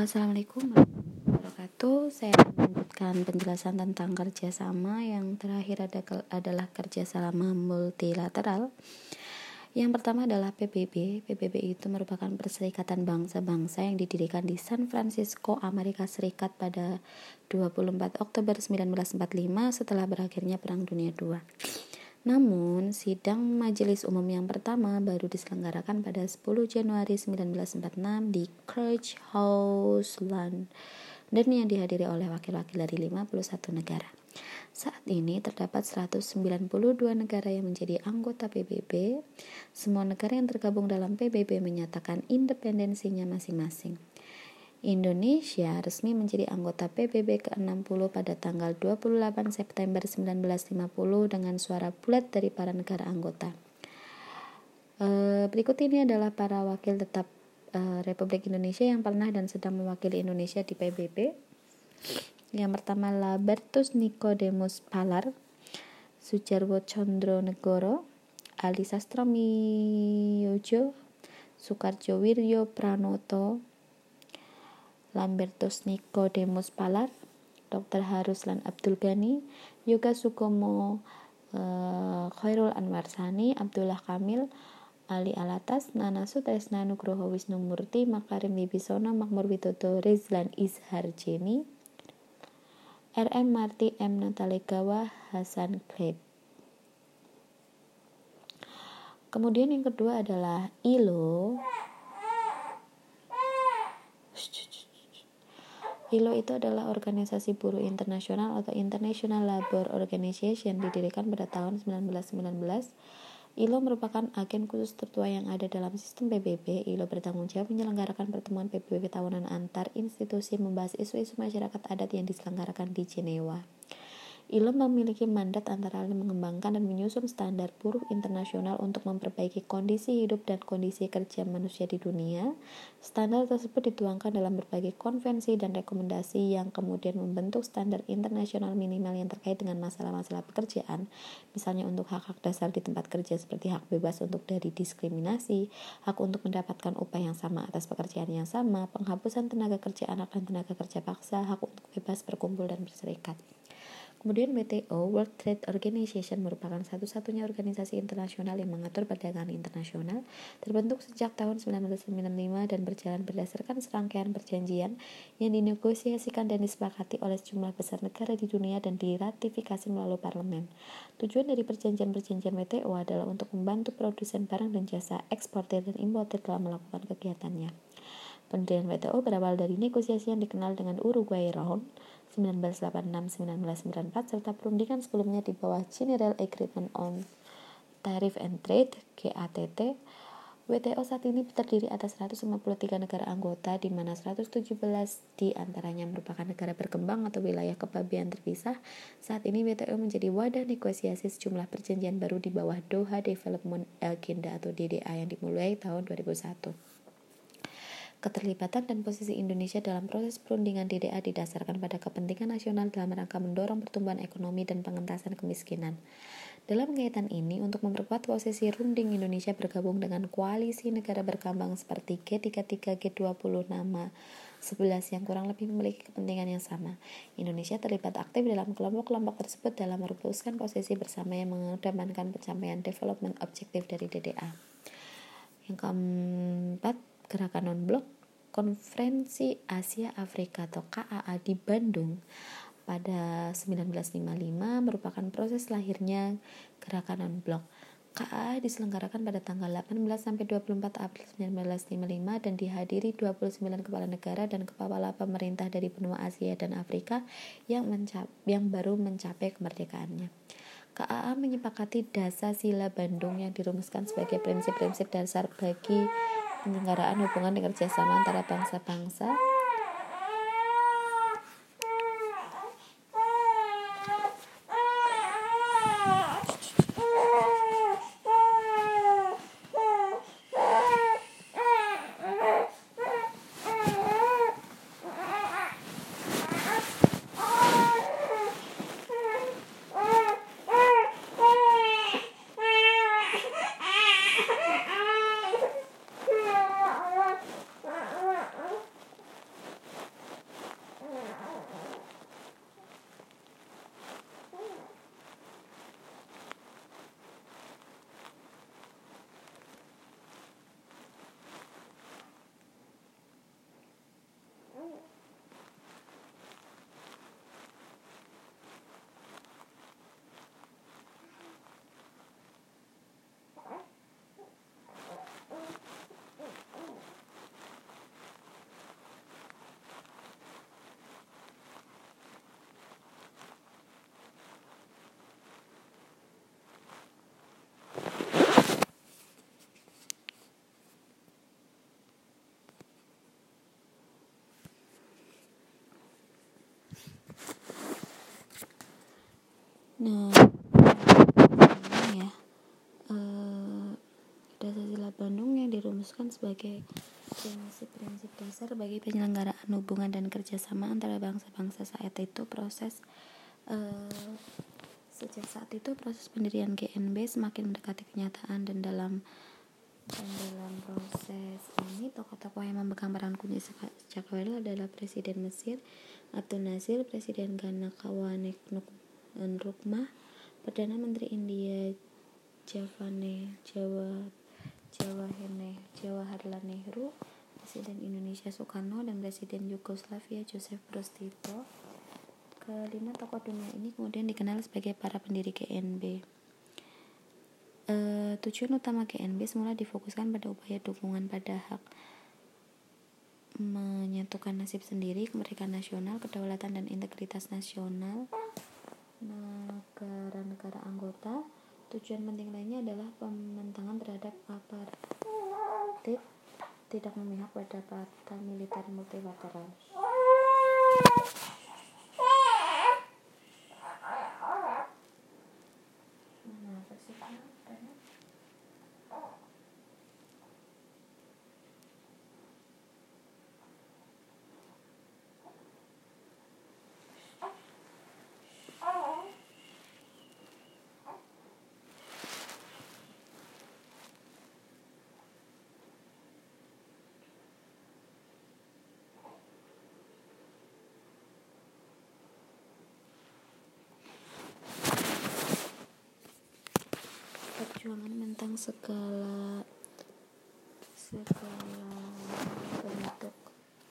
Assalamualaikum warahmatullahi wabarakatuh. Saya melanjutkan penjelasan tentang kerjasama. Yang terakhir ada, adalah kerjasama multilateral. Yang pertama adalah PBB. PBB itu merupakan perserikatan bangsa-bangsa yang didirikan di San Francisco, Amerika Serikat pada 24 Oktober 1945 setelah berakhirnya Perang Dunia II. Namun, sidang majelis umum yang pertama baru diselenggarakan pada 10 Januari 1946 di Church House, London, yang dihadiri oleh wakil-wakil dari 51 negara. Saat ini terdapat 192 negara yang menjadi anggota PBB. Semua negara yang tergabung dalam PBB menyatakan independensinya masing-masing. Indonesia resmi menjadi anggota PBB ke-60 pada tanggal 28 September 1950 dengan suara bulat dari para negara anggota. E, berikut ini adalah para wakil tetap e, Republik Indonesia yang pernah dan sedang mewakili Indonesia di PBB. Yang pertama Labertus Nicodemus Palar, Sujarwo Condro Negoro, Ali Sastromiyojo, Soekarjo Wiryo Pranoto, Lambertus Nicodemus Palar, Dr. Haruslan Abdul Ghani, Yoga Sukomo uh, Khairul Anwar Sani, Abdullah Kamil, Ali Alatas, Nana Sutresna Nugroho Wisnu Murti, Makarim Wibisono, Makmur Widodo, Rizlan Izhar Jeni, RM Marti M. Natalegawa, Hasan Kleb. Kemudian yang kedua adalah ILO ILO itu adalah organisasi buruh internasional atau International Labour Organization didirikan pada tahun 1919. ILO merupakan agen khusus tertua yang ada dalam sistem PBB. ILO bertanggung jawab menyelenggarakan pertemuan PBB tahunan antar institusi membahas isu-isu masyarakat adat yang diselenggarakan di Jenewa. ILO memiliki mandat antara lain mengembangkan dan menyusun standar buruh internasional untuk memperbaiki kondisi hidup dan kondisi kerja manusia di dunia. Standar tersebut dituangkan dalam berbagai konvensi dan rekomendasi yang kemudian membentuk standar internasional minimal yang terkait dengan masalah-masalah pekerjaan, misalnya untuk hak-hak dasar di tempat kerja seperti hak bebas untuk dari diskriminasi, hak untuk mendapatkan upah yang sama atas pekerjaan yang sama, penghapusan tenaga kerja anak dan tenaga kerja paksa, hak untuk bebas berkumpul dan berserikat. Kemudian WTO, World Trade Organization merupakan satu-satunya organisasi internasional yang mengatur perdagangan internasional, terbentuk sejak tahun 1995 dan berjalan berdasarkan serangkaian perjanjian yang dinegosiasikan dan disepakati oleh sejumlah besar negara di dunia dan diratifikasi melalui parlemen. Tujuan dari perjanjian-perjanjian WTO adalah untuk membantu produsen barang dan jasa, eksportir dan importir dalam melakukan kegiatannya. Pendirian WTO berawal dari negosiasi yang dikenal dengan Uruguay Round 1986-1994 serta perundingan sebelumnya di bawah General Agreement on Tariff and Trade GATT. WTO saat ini terdiri atas 153 negara anggota di mana 117 di antaranya merupakan negara berkembang atau wilayah kebabian terpisah. Saat ini WTO menjadi wadah negosiasi sejumlah perjanjian baru di bawah Doha Development Agenda atau DDA yang dimulai tahun 2001. Keterlibatan dan posisi Indonesia dalam proses perundingan DDA didasarkan pada kepentingan nasional dalam rangka mendorong pertumbuhan ekonomi dan pengentasan kemiskinan. Dalam kaitan ini, untuk memperkuat posisi runding Indonesia bergabung dengan koalisi negara berkembang seperti G33, G20, nama 11 yang kurang lebih memiliki kepentingan yang sama. Indonesia terlibat aktif dalam kelompok-kelompok tersebut dalam merumuskan posisi bersama yang mengedepankan pencapaian development objektif dari DDA. Yang keempat, gerakan non-blok Konferensi Asia Afrika atau KAA di Bandung pada 1955 merupakan proses lahirnya gerakan non-blok. KAA diselenggarakan pada tanggal 18 sampai 24 April 1955 dan dihadiri 29 kepala negara dan kepala pemerintah dari benua Asia dan Afrika yang mencap yang baru mencapai kemerdekaannya. KAA menyepakati dasar sila Bandung yang dirumuskan sebagai prinsip-prinsip dasar bagi penyelenggaraan hubungan kerjasama antara bangsa-bangsa Nah, ya, eh, sila Bandung yang dirumuskan sebagai prinsip-prinsip dasar bagi penyelenggaraan hubungan dan kerjasama antara bangsa-bangsa saat itu proses eh, sejak saat itu proses pendirian GNB semakin mendekati kenyataan dan dalam dan dalam proses ini tokoh-tokoh yang memegang peran kunci sejak awal adalah Presiden Mesir Abdul Nasir, Presiden Ghana Kawanek Nkrumah, Perdana Menteri India Javane Jawa Jawahane Jawaharlal Nehru, Presiden Indonesia Soekarno dan Presiden Yugoslavia Joseph Broz Tito. Kelima tokoh dunia ini kemudian dikenal sebagai para pendiri GNB. E, tujuan utama GNB semula difokuskan pada upaya dukungan pada hak menyatukan nasib sendiri, kemerdekaan nasional, kedaulatan dan integritas nasional, negara-negara anggota. Tujuan penting lainnya adalah pembentangan terhadap apartheid, tidak memihak pada partai militer multilateral. Perjuangan tentang segala segala bentuk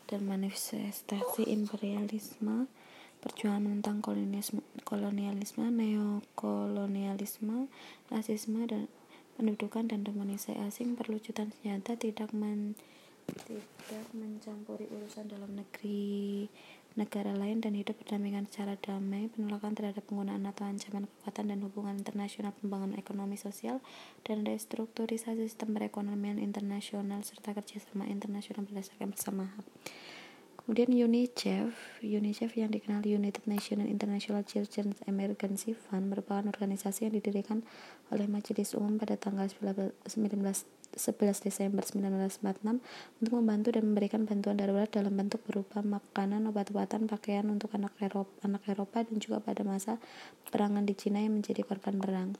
dan manifestasi imperialisme perjuangan tentang kolonialisme, kolonialisme neokolonialisme rasisme dan pendudukan dan demonisasi asing perlucutan senjata tidak men, tidak mencampuri urusan dalam negeri negara lain dan hidup berdampingan secara damai, penolakan terhadap penggunaan atau ancaman kekuatan dan hubungan internasional pembangunan ekonomi sosial, dan restrukturisasi sistem perekonomian internasional serta kerjasama internasional berdasarkan persamaan. Kemudian UNICEF, UNICEF yang dikenal United Nations International Children's Emergency Fund merupakan organisasi yang didirikan oleh Majelis Umum pada tanggal 19 11 Desember 1946 untuk membantu dan memberikan bantuan darurat dalam bentuk berupa makanan, obat-obatan, pakaian untuk anak Eropa, anak Eropa dan juga pada masa perangan di Cina yang menjadi korban perang.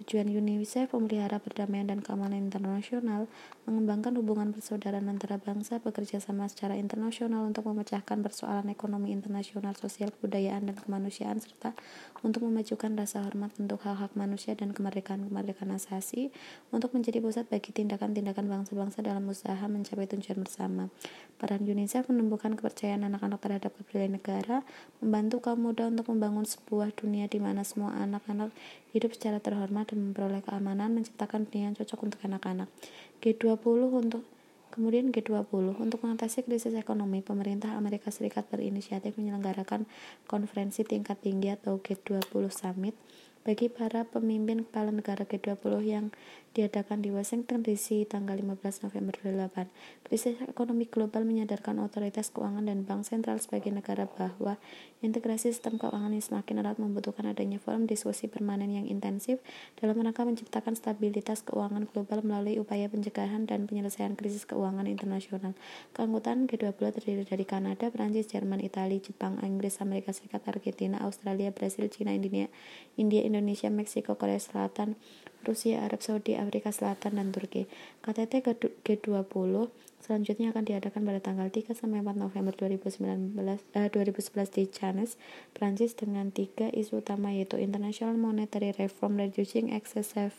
Tujuan UNICEF memelihara perdamaian dan keamanan internasional, mengembangkan hubungan persaudaraan antara bangsa, bekerja sama secara internasional untuk memecahkan persoalan ekonomi internasional, sosial, kebudayaan, dan kemanusiaan, serta untuk memajukan rasa hormat untuk hak-hak manusia dan kemerdekaan-kemerdekaan asasi, untuk menjadi pusat bagi tindakan-tindakan bangsa-bangsa dalam usaha mencapai tujuan bersama. Peran UNICEF menumbuhkan kepercayaan anak-anak terhadap keberadaan negara, membantu kaum muda untuk membangun sebuah dunia di mana semua anak-anak hidup secara terhormat dan memperoleh keamanan, menciptakan yang cocok untuk anak-anak. G20 untuk Kemudian G20 untuk mengatasi krisis ekonomi, pemerintah Amerika Serikat berinisiatif menyelenggarakan konferensi tingkat tinggi atau G20 Summit bagi para pemimpin kepala negara G20 yang diadakan di Washington DC tanggal 15 November 2008. Krisis ekonomi global menyadarkan otoritas keuangan dan bank sentral sebagai negara bahwa integrasi sistem keuangan yang semakin erat membutuhkan adanya forum diskusi permanen yang intensif dalam rangka menciptakan stabilitas keuangan global melalui upaya pencegahan dan penyelesaian krisis keuangan internasional. Keanggotaan G20 terdiri dari Kanada, Prancis, Jerman, Italia, Jepang, Inggris, Amerika Serikat, Argentina, Australia, Brasil, China, India, India, Indonesia, Meksiko, Korea Selatan, Rusia, Arab Saudi, Afrika Selatan, dan Turki. KTT G20 selanjutnya akan diadakan pada tanggal 3 sampai 4 November 2019, eh, 2011 di Cannes, Prancis dengan tiga isu utama yaitu International Monetary Reform, Reducing Excessive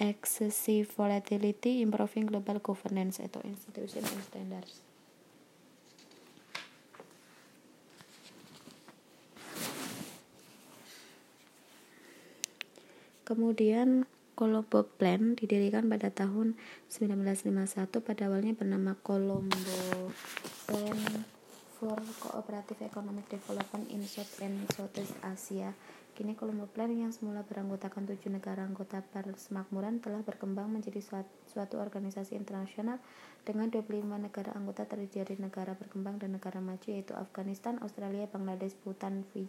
excessive volatility, improving global governance atau institution and standards. Kemudian Colombo Plan didirikan pada tahun 1951 pada awalnya bernama Colombo Plan for Cooperative Economic Development in South and Southeast Asia. Kini Colombo Plan yang semula beranggotakan tujuh negara anggota persemakmuran telah berkembang menjadi suatu organisasi internasional dengan 25 negara anggota terdiri dari negara berkembang dan negara maju yaitu Afghanistan, Australia, Bangladesh, Bhutan, uh,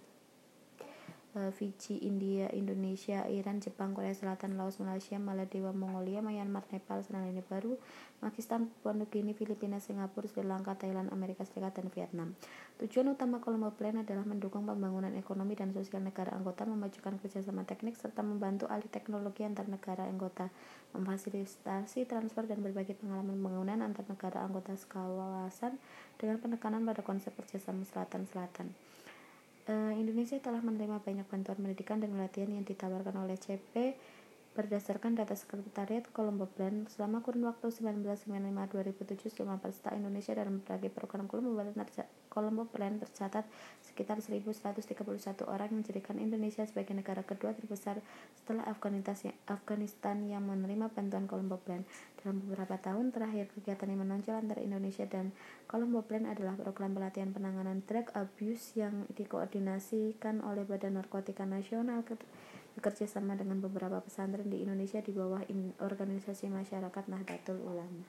Fiji, India, Indonesia, Iran, Jepang, Korea Selatan, Laos, Malaysia, Maladewa, Mongolia, Myanmar, Nepal, Selandia Baru, Pakistan, Papua Nugini, Filipina, Singapura, Sri Lanka, Thailand, Amerika Serikat, dan Vietnam. Tujuan utama Colombo Plan adalah mendukung pembangunan ekonomi dan sosial negara anggota, memajukan kerjasama teknik, serta membantu alih teknologi antar negara anggota, memfasilitasi transfer dan berbagi pengalaman pembangunan antar negara anggota kawasan dengan penekanan pada konsep kerjasama selatan-selatan. Uh, Indonesia telah menerima banyak bantuan pendidikan dan pelatihan yang ditawarkan oleh CP Berdasarkan data Sekretariat Colombo Plan, selama kurun waktu 1995-2007 selama peserta Indonesia dalam berbagai program Colombo Plan, Colombo Plan tercatat sekitar 1.131 orang yang menjadikan Indonesia sebagai negara kedua terbesar setelah Afghanistan yang menerima bantuan Colombo Plan. Dalam beberapa tahun terakhir, kegiatan yang menonjol antara Indonesia dan Colombo Plan adalah program pelatihan penanganan drug abuse yang dikoordinasikan oleh Badan Narkotika Nasional bekerja sama dengan beberapa pesantren di Indonesia di bawah organisasi masyarakat Nahdlatul Ulama.